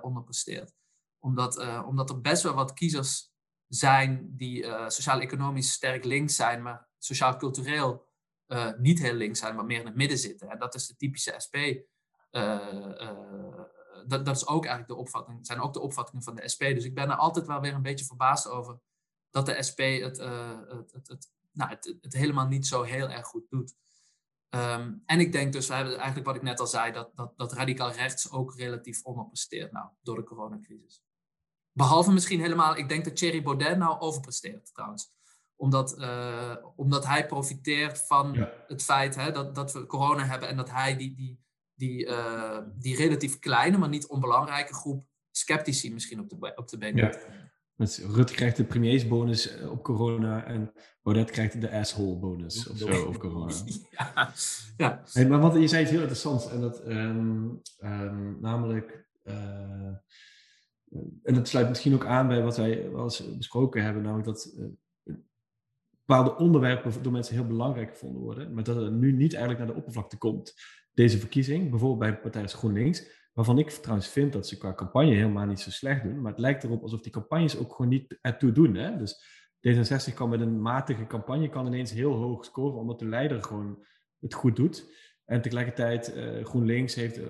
onderpresteert. Omdat, omdat er best wel wat kiezers zijn die sociaal-economisch sterk links zijn, maar sociaal-cultureel uh, niet heel links zijn, maar meer in het midden zitten. En dat is de typische SP. Uh, uh, dat, dat is ook eigenlijk de opvatting, zijn ook de opvattingen van de SP. Dus ik ben er altijd wel weer een beetje verbaasd over dat de SP het, het, het, nou, het, het helemaal niet zo heel erg goed doet. Um, en ik denk dus, we hebben eigenlijk wat ik net al zei, dat, dat, dat radicaal rechts ook relatief onderpresteert nou, door de coronacrisis. Behalve misschien helemaal, ik denk dat Thierry Baudet nou overpresteert trouwens omdat, uh, omdat hij profiteert van het feit hè, dat, dat we corona hebben en dat hij die, die, die, uh, die relatief kleine, maar niet onbelangrijke groep sceptici misschien op de, op de been ja. Dus Rutte krijgt de premiersbonus eh, op corona en Baudet krijgt de asshole bonus of zo op corona. ja. ja. Hey, maar wat, je zei iets heel interessants en dat um, um, namelijk uh, en dat sluit misschien ook aan bij wat wij wel eens besproken hebben, namelijk dat uh, bepaalde onderwerpen door mensen heel belangrijk gevonden worden, maar dat het nu niet eigenlijk naar de oppervlakte komt. Deze verkiezing, bijvoorbeeld bij partij als GroenLinks, waarvan ik trouwens vind dat ze qua campagne helemaal niet zo slecht doen, maar het lijkt erop alsof die campagnes ook gewoon niet ertoe doen. Hè? Dus D66 kan met een matige campagne kan ineens heel hoog scoren, omdat de leider gewoon het goed doet. En tegelijkertijd, uh, GroenLinks heeft uh,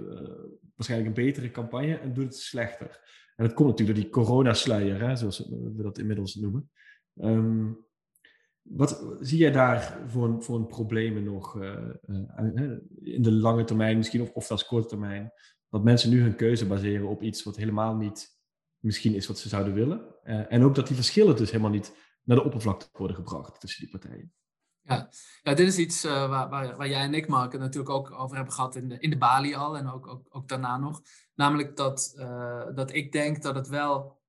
waarschijnlijk een betere campagne en doet het slechter. En dat komt natuurlijk door die coronasluier, zoals we dat inmiddels noemen. Um, wat zie jij daar voor, voor een problemen nog uh, uh, in de lange termijn misschien, of, of als korte termijn? Dat mensen nu hun keuze baseren op iets wat helemaal niet misschien is wat ze zouden willen. Uh, en ook dat die verschillen dus helemaal niet naar de oppervlakte worden gebracht tussen die partijen. Ja, ja dit is iets waar, waar, waar, jij en ik, Mark, het natuurlijk ook over hebben gehad in de, in de Bali al en ook, ook, ook daarna nog. Namelijk dat, dat ik denk dat het wel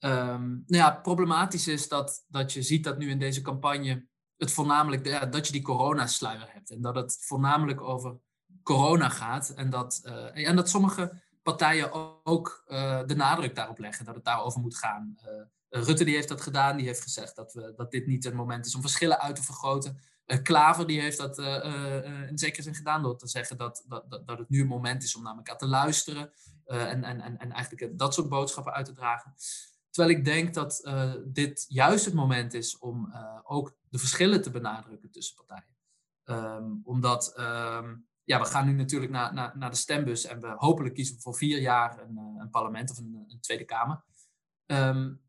Um, nou ja, problematisch is dat, dat je ziet dat nu in deze campagne het voornamelijk ja, dat je die coronasluier hebt en dat het voornamelijk over corona gaat en dat, uh, en dat sommige partijen ook uh, de nadruk daarop leggen dat het daarover moet gaan. Uh, Rutte die heeft dat gedaan, die heeft gezegd dat, we, dat dit niet het moment is om verschillen uit te vergroten. Klaver die heeft dat in zekere zin gedaan door te zeggen dat, dat, dat, dat het nu een moment is om naar elkaar te luisteren en, en, en, en eigenlijk dat soort boodschappen uit te dragen. Terwijl ik denk dat uh, dit juist het moment is om uh, ook de verschillen te benadrukken tussen partijen. Um, omdat um, ja, we gaan nu natuurlijk naar, naar, naar de stembus en we hopelijk kiezen voor vier jaar een, eh, een parlement of een, een Tweede Kamer. Um,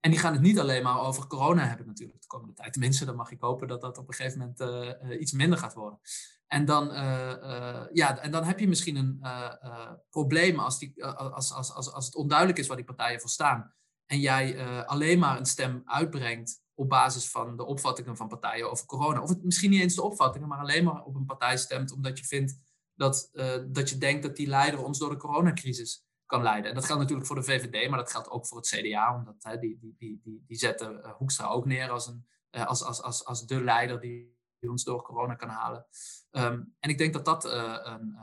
en die gaan het niet alleen maar over corona hebben natuurlijk de komende tijd. Tenminste, dan mag ik hopen dat dat op een gegeven moment iets minder gaat worden. En dan, ja, en dan heb je misschien een probleem als, die, als, als, als, als het onduidelijk is waar die partijen voor staan. En jij alleen maar een stem uitbrengt op basis van de opvattingen van partijen over corona. Of het misschien niet eens de opvattingen, maar alleen maar op een partij stemt omdat je vindt dat, dat je denkt dat die leider ons door de coronacrisis kan leiden. En dat geldt natuurlijk voor de VVD, maar dat geldt ook voor het CDA, omdat hè, die, die, die, die, die zetten uh, Hoekstra ook neer als, een, als, als, als, als de leider die, ons door corona kan halen. Um, en ik denk dat dat uh, een,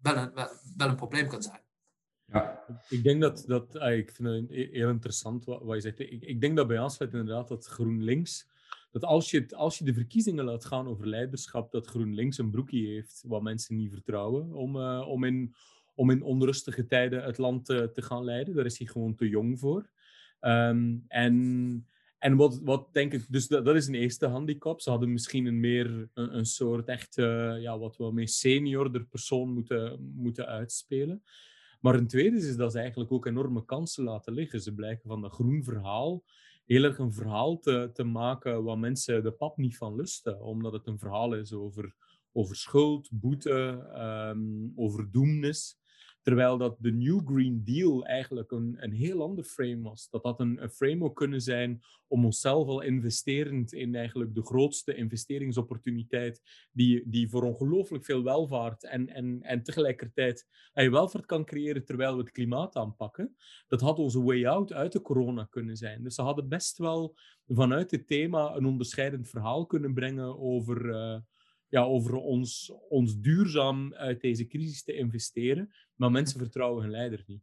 wel, een, wel, een probleem kan zijn. Ja, ik denk dat, dat ik vind het heel interessant wat, wat je zegt. Ik, ik denk dat bij aansluit inderdaad dat GroenLinks, dat als je, als je de verkiezingen laat gaan over leiderschap, dat GroenLinks een broekje heeft wat mensen niet vertrouwen om, om in om in onrustige tijden het land te, te gaan leiden. Daar is hij gewoon te jong voor. Um, en en wat, wat denk ik, dus dat, is een eerste handicap. Ze hadden misschien een meer een, een soort echt, ja, wat wel meer seniorder persoon moeten, moeten uitspelen. Maar een tweede is, dat ze eigenlijk ook enorme kansen laten liggen. Ze blijken van dat groen verhaal heel erg een verhaal te, te maken waar mensen de pap niet van lusten. Omdat het een verhaal is over, over schuld, boete, um, over doemnis. Terwijl dat de New Green Deal eigenlijk een, een heel ander frame was. Dat dat een, een frame ook kunnen zijn om onszelf al investerend in eigenlijk de grootste investeringsopportuniteit die, die voor ongelooflijk veel welvaart en, en, en tegelijkertijd en welvaart kan creëren terwijl we het klimaat aanpakken. Dat had onze way out uit de corona kunnen zijn. Dus ze hadden best wel vanuit het thema een onderscheidend verhaal kunnen brengen over... Uh, ja, over ons, ons duurzaam uit deze crisis te investeren. Maar mensen vertrouwen hun leider niet.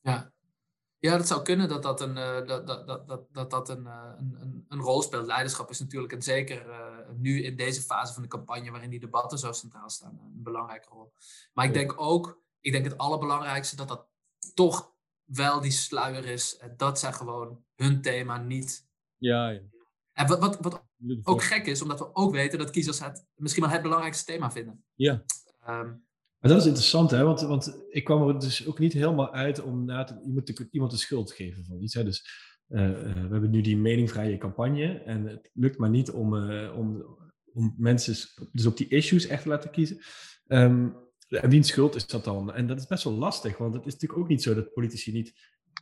Ja, ja dat zou kunnen dat dat een, uh, dat, dat, dat, dat, dat een, uh, een, een rol speelt. Leiderschap is natuurlijk, en zeker uh, nu in deze fase van de campagne waarin die debatten zo centraal staan, een belangrijke rol. Maar ik denk ook, ik denk het allerbelangrijkste, dat dat toch wel die sluier is. Dat zij gewoon hun thema niet. Ja, ja. En wat, wat, wat ook gek is, omdat we ook weten dat kiezers het misschien wel het belangrijkste thema vinden. Ja. Um, maar dat is interessant, hè? Want, want ik kwam er dus ook niet helemaal uit om na te, je moet iemand de schuld geven van iets. Hè? Dus uh, uh, we hebben nu die meningvrije campagne en het lukt maar niet om, uh, om, om mensen dus op die issues echt te laten kiezen. Um, en wiens schuld is dat dan? En dat is best wel lastig, want het is natuurlijk ook niet zo dat politici niet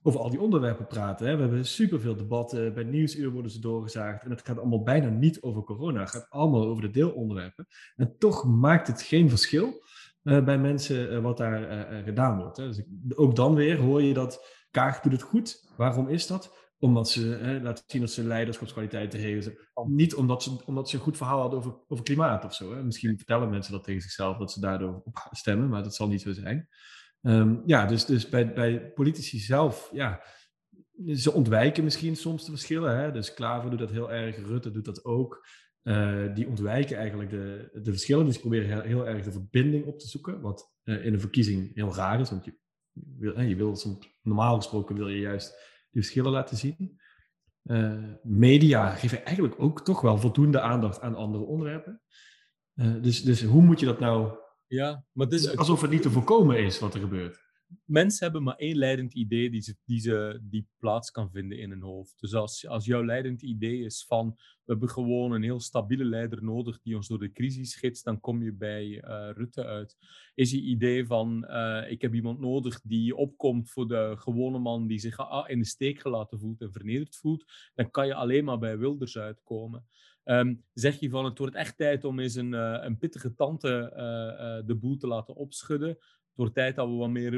over al die onderwerpen praten. Hè? We hebben superveel debatten, bij Nieuwsuur worden ze doorgezaagd en het gaat allemaal bijna niet over corona. Het gaat allemaal over de deelonderwerpen. En toch maakt het geen verschil uh, bij mensen uh, wat daar uh, gedaan wordt. Hè? Dus ook dan weer hoor je dat Kaag doet het goed. Waarom is dat? Omdat ze laten zien dat ze leiderschapskwaliteiten hebben. Niet omdat ze, omdat ze een goed verhaal hadden over, over klimaat of zo. Hè? Misschien vertellen mensen dat tegen zichzelf, dat ze daardoor op gaan stemmen, maar dat zal niet zo zijn. Um, ja, dus, dus bij, bij politici zelf, ja, ze ontwijken misschien soms de verschillen. Hè? Dus Klaver doet dat heel erg, Rutte doet dat ook. Uh, die ontwijken eigenlijk de, de verschillen. Dus proberen heel, heel erg de verbinding op te zoeken. Wat uh, in een verkiezing heel raar is. Want je wil, je wil normaal gesproken wil je juist die verschillen laten zien. Uh, media geven eigenlijk ook toch wel voldoende aandacht aan andere onderwerpen. dus, dus hoe moet je dat nou ja, maar het is... Alsof het niet te voorkomen is wat er gebeurt. Mensen hebben maar één leidend idee die, ze, die, ze, die plaats kan vinden in hun hoofd. Dus als, als jouw leidend idee is van we hebben gewoon een heel stabiele leider nodig die ons door de crisis gids, dan kom je bij uh, Rutte uit. Is je idee van uh, ik heb iemand nodig die opkomt voor de gewone man die zich in de steek gelaten voelt en vernederd voelt, dan kan je alleen maar bij Wilders uitkomen. Um, zeg je van het wordt echt tijd om eens een, uh, een pittige tante uh, uh, de boel te laten opschudden. Het wordt tijd dat we wat meer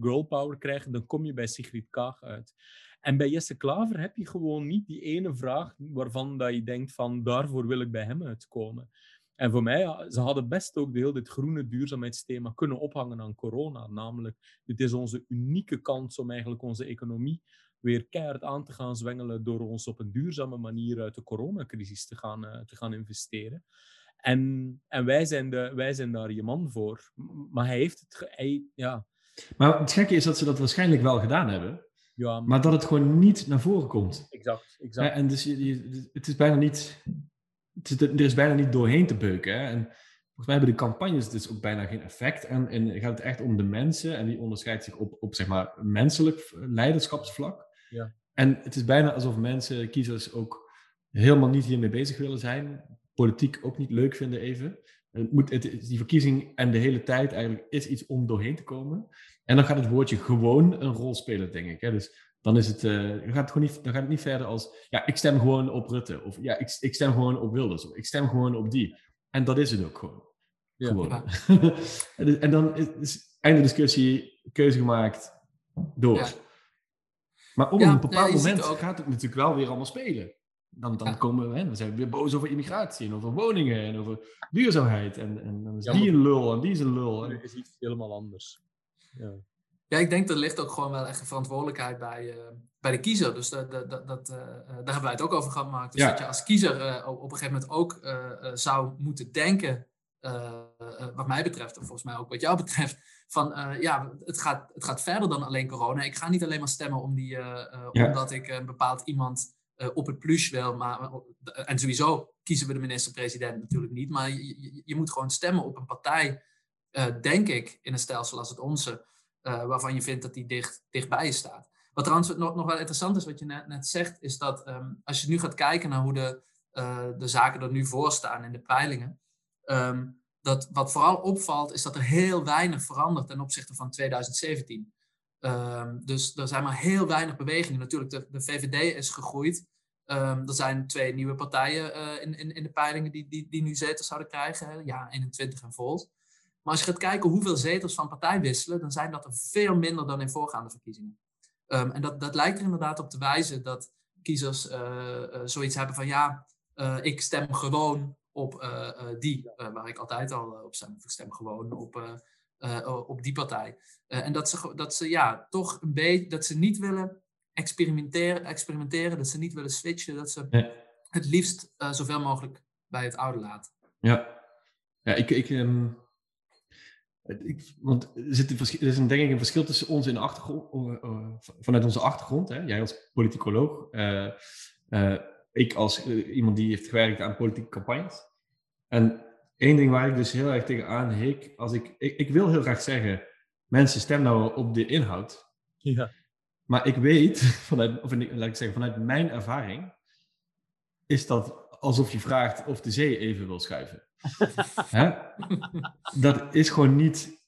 girl power krijgen. Dan kom je bij Sigrid Kaag uit. En bij Jesse Klaver heb je gewoon niet die ene vraag waarvan dat je denkt van daarvoor wil ik bij hem uitkomen. En voor mij, ze hadden best ook de hele dit groene duurzaamheidsthema kunnen ophangen aan corona. Namelijk, dit is onze unieke kans om eigenlijk onze economie weer keihard aan te gaan zwengelen door ons op een duurzame manier uit de coronacrisis te gaan, uh, te gaan investeren. En, en wij, zijn de, wij zijn daar je man voor. Maar hij heeft het... Hij, ja. Maar het gekke is dat ze dat waarschijnlijk wel gedaan hebben. Ja, maar... dat het gewoon niet naar voren komt. Exact, exact. en dus je, je, het is bijna niet... Het is, er is bijna niet doorheen te beuken. Hè? En volgens mij hebben de campagnes dus ook bijna geen effect. En, en gaat het echt om de mensen. En die onderscheidt zich op, op zeg maar, menselijk leiderschapsvlak. Ja. en het is bijna alsof mensen, kiezers, ook helemaal niet hiermee bezig willen zijn. Politiek ook niet leuk vinden even. Het moet, het, die verkiezing en de hele tijd eigenlijk is iets om doorheen te komen. En dan gaat het woordje gewoon een rol spelen, denk ik. Hè? Dus dan, is het, uh, dan, gaat het gewoon niet, dan gaat het niet verder als, ja, ik stem gewoon op Rutte. Of ja, ik, ik stem gewoon op Wilders. Of ik stem gewoon op die. En dat is het ook gewoon. Ja. gewoon. en dan is, is einde discussie, keuze gemaakt, door. Ja. Maar op een bepaald moment gaat het natuurlijk wel weer allemaal spelen. Dan, dan komen we, hè, dan zijn we weer boos over immigratie en over woningen en over duurzaamheid. En, en dan is die een lul en die is een lul. En... is iets helemaal anders. Ja. ja, ik denk er ligt ook gewoon wel echt een verantwoordelijkheid bij, uh, bij de kiezer. Dus dat, dat, dat, uh, daar hebben wij het ook over gemaakt. Dus dat je als kiezer uh, op een gegeven moment ook zou moeten denken, wat mij betreft, en volgens mij ook wat jou betreft, van ja, het gaat, het gaat verder dan alleen corona. Ik ga niet alleen maar stemmen om die, ja. omdat ik een bepaald iemand op het plus wil. Maar, en sowieso kiezen we de minister-president natuurlijk niet. Maar je, je, moet gewoon stemmen op een partij, denk ik, in een stelsel als het onze, waarvan je vindt dat die dicht, dichtbij je staat. Wat trouwens nog, nog wel interessant is, wat je net, net zegt, is dat um, als je nu gaat kijken naar hoe de, uh, de zaken er nu voor staan in de peilingen, um, dat wat vooral opvalt, is dat er heel weinig verandert ten opzichte van 2017. Um, ehm, dus er zijn maar heel weinig bewegingen. Natuurlijk, de, VVD is gegroeid. er zijn twee nieuwe partijen uh, in, in, in de peilingen die, die, die nu zetels zouden krijgen. Ja, 21 en Volt. Maar als je gaat kijken hoeveel zetels van partij wisselen, dan zijn dat er veel minder dan in voorgaande verkiezingen. En dat, dat lijkt er inderdaad op te wijzen dat kiezers uh, uh, zoiets hebben van ja, ik stem gewoon op die, waar ik altijd al op stem. Of ik stem gewoon op, op die partij. en dat ze, dat ze ja, toch een beetje, dat ze niet willen experimenteren, experimenteren, dat ze niet willen switchen, dat ze ja. het liefst zoveel mogelijk bij het oude laten. Ja, ja ik, ik, um ik, want er, zit een, er is een, denk ik een verschil tussen ons in de achtergrond, vanuit onze achtergrond. Hè? Jij als politicoloog, uh, uh, ik als iemand die heeft gewerkt aan politieke campagnes. En één ding waar ik dus heel erg tegenaan hik, als ik, ik, ik wil heel graag zeggen, mensen stem nou op de inhoud. Ja. Maar ik weet, vanuit, of laat ik zeggen, vanuit mijn ervaring, is dat alsof je vraagt of de zee even wil schuiven. Dat is gewoon niet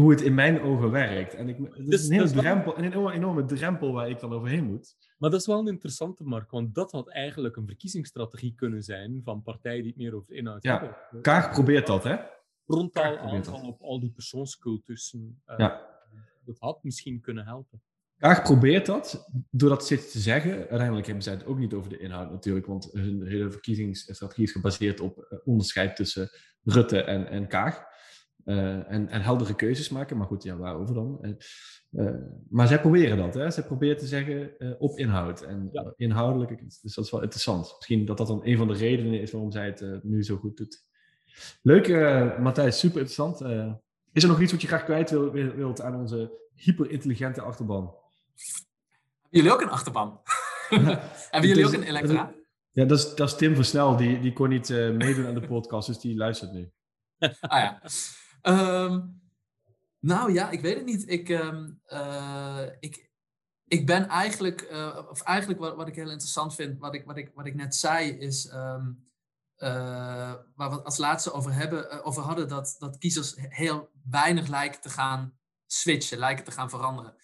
hoe het in mijn ogen werkt. En ik, het is dus een, hele drempel, een enorme drempel waar ik dan overheen moet. Maar dat is wel een interessante, Mark, want dat had eigenlijk een verkiezingsstrategie kunnen zijn van partijen die het meer over de inhoud ja. hebben. Kaag probeert dat, hè? Frontaal aanval op al die persoonscultussen. Uh, ja. Dat had misschien kunnen helpen. Kaag probeert dat, door dat zitten te zeggen. Uiteindelijk hebben zij het ook niet over de inhoud natuurlijk, want hun hele verkiezingsstrategie is gebaseerd op eh, onderscheid tussen Rutte en, en Kaag. Uh, en, en heldere keuzes maken, maar goed, ja, waarover dan? Uh, maar zij proberen dat, hè? Zij proberen te zeggen op inhoud. En ja. inhoudelijk, dus dat is wel interessant. Misschien dat dat dan een van de redenen is waarom zij het nu zo goed doet. Leuk, Matthijs, super interessant. is er nog iets wat je graag kwijt wil, wilt aan onze hyperintelligente achterban? Hebben jullie ook een achterban? Hebben jullie ook een Elektra? Ja, dat is, dat is Tim Versnel. Die, die kon niet meedoen aan de podcast, dus die luistert nu. ah ja. Um, nou ja, ik weet het niet. Ik, um, uh, ik, ik ben eigenlijk, uh, of eigenlijk wat, wat ik heel interessant vind, wat ik, wat ik, wat ik net zei, is um, waar we als laatste over, hebben, over hadden, dat, dat kiezers heel weinig lijken te gaan switchen, lijken te gaan veranderen.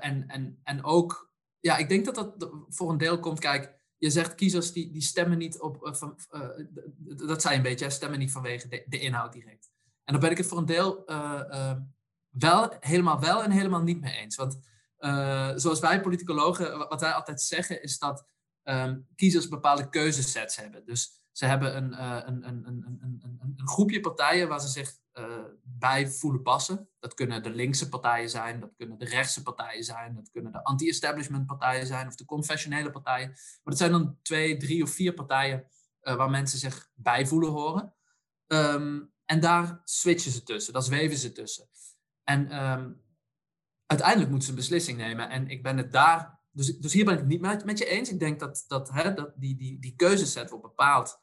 En, en, en ook, ja, ik denk dat dat voor een deel komt. Kijk, je zegt kiezers die, die stemmen niet op, dat zei een beetje, stemmen niet vanwege de, inhoud direct. En dan ben ik het voor een deel wel, helemaal wel en helemaal niet mee eens. Want zoals wij politicologen, wat wij altijd zeggen, is dat um, kiezers bepaalde keuzesets hebben. Dus ze hebben een, een, een, een, een, groepje partijen waar ze zich bij voelen passen. Dat kunnen de linkse partijen zijn, dat kunnen de rechtse partijen zijn, dat kunnen de anti-establishment partijen zijn of de confessionele partijen. Maar dat zijn dan twee, drie of vier partijen waar mensen zich bij voelen horen. Um, en daar switchen ze tussen, daar zweven ze tussen. En um, uiteindelijk moeten ze een beslissing nemen. En ik ben het daar, dus, dus hier ben ik het niet met, met je eens. Ik denk dat, dat, hè, dat die, die, die keuzeset wordt bepaald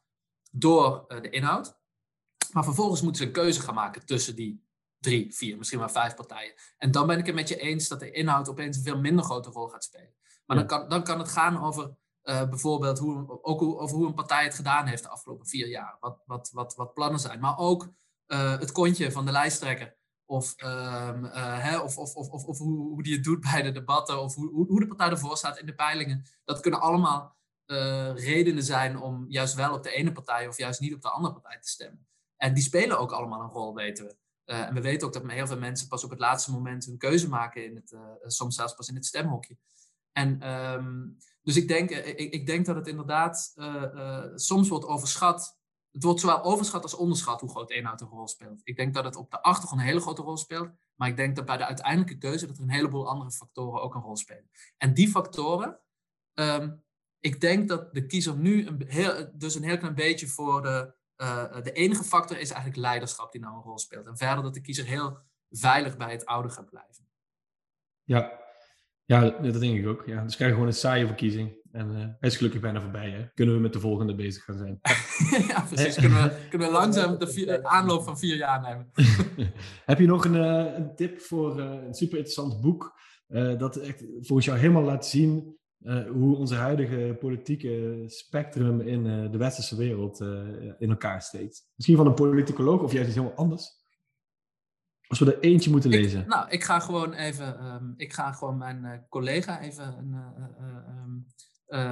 door uh, de inhoud. Maar vervolgens moeten ze een keuze gaan maken tussen die drie, vier, misschien wel vijf partijen. En dan ben ik het met je eens dat de inhoud opeens een veel minder grote rol gaat spelen. Maar dan, kan, dan kan het gaan over uh, bijvoorbeeld hoe, ook over hoe een partij het gedaan heeft de afgelopen vier jaar. Wat, wat, wat, wat plannen zijn. Maar ook uh, het kontje van de lijsttrekker. Of, um, uh, hè, of, of, of, of, hoe, hoe die het doet bij de debatten. Of hoe, hoe de partij ervoor staat in de peilingen. Dat kunnen allemaal redenen zijn om juist wel op de ene partij of juist niet op de andere partij te stemmen. En die spelen ook allemaal een rol, weten we. en we weten ook dat heel veel mensen pas op het laatste moment hun keuze maken. In het, soms zelfs pas in het stemhokje. En um, dus ik denk, ik, ik, denk dat het inderdaad uh, soms wordt overschat. Het wordt zowel overschat als onderschat hoe groot inhoud een rol speelt. Ik denk dat het op de achtergrond een hele grote rol speelt. Maar ik denk dat bij de uiteindelijke keuze dat er een heleboel andere factoren ook een rol spelen. En die factoren, um, ik denk dat de kiezer nu een heel, dus een heel klein beetje voor de, de enige factor is eigenlijk leiderschap die nou een rol speelt. En verder dat de kiezer heel veilig bij het oude gaat blijven. Ja, ja, dat denk ik ook. Ja. Dus krijgen we gewoon een saaie verkiezing. En uh, hij is gelukkig bijna voorbij. Hè? Kunnen we met de volgende bezig gaan zijn. ja, precies. Kunnen we, kunnen we langzaam de vier, aanloop van vier jaar nemen. Heb je nog een, uh, een tip voor uh, een super interessant boek... dat echt volgens jou helemaal laat zien... hoe onze huidige politieke spectrum in de westerse wereld in elkaar steekt? Misschien van een politicoloog of juist iets helemaal anders? Als we er eentje moeten lezen. Ik, nou, ik ga gewoon even, um, ik ga gewoon mijn uh, collega even uh, um,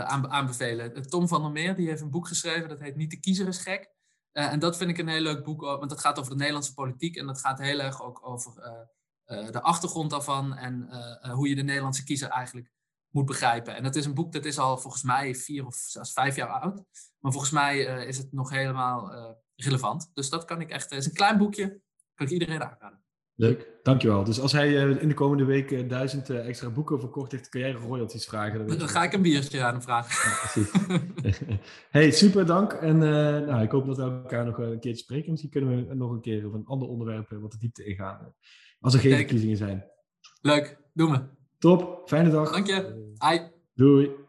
aan, aanbevelen. Tom van der Meer, die heeft een boek geschreven, dat heet Niet de kiezer is gek. en dat vind ik een heel leuk boek, want dat gaat over de Nederlandse politiek en dat gaat heel erg ook over de achtergrond daarvan en hoe je de Nederlandse kiezer eigenlijk moet begrijpen. En dat is een boek dat is al volgens mij vier of zelfs vijf jaar oud. Maar volgens mij is het nog helemaal relevant. Dus dat kan ik echt, het is een klein boekje, kan ik iedereen aanraden. Leuk, dankjewel. Dus als hij uh, in de komende weken uh, duizend uh, extra boeken verkocht heeft, kun jij royalties vragen. Dan, dan ga ik een biertje aan hem vragen. Ja, precies. hey, super dank. En nou, ik hoop dat we elkaar nog een keertje spreken. Misschien kunnen we nog een keer over een ander onderwerp wat de diepte ingaan. Als er geen verkiezingen zijn. Leuk, doen we. Top, fijne dag. Dank je. Hi. Doei.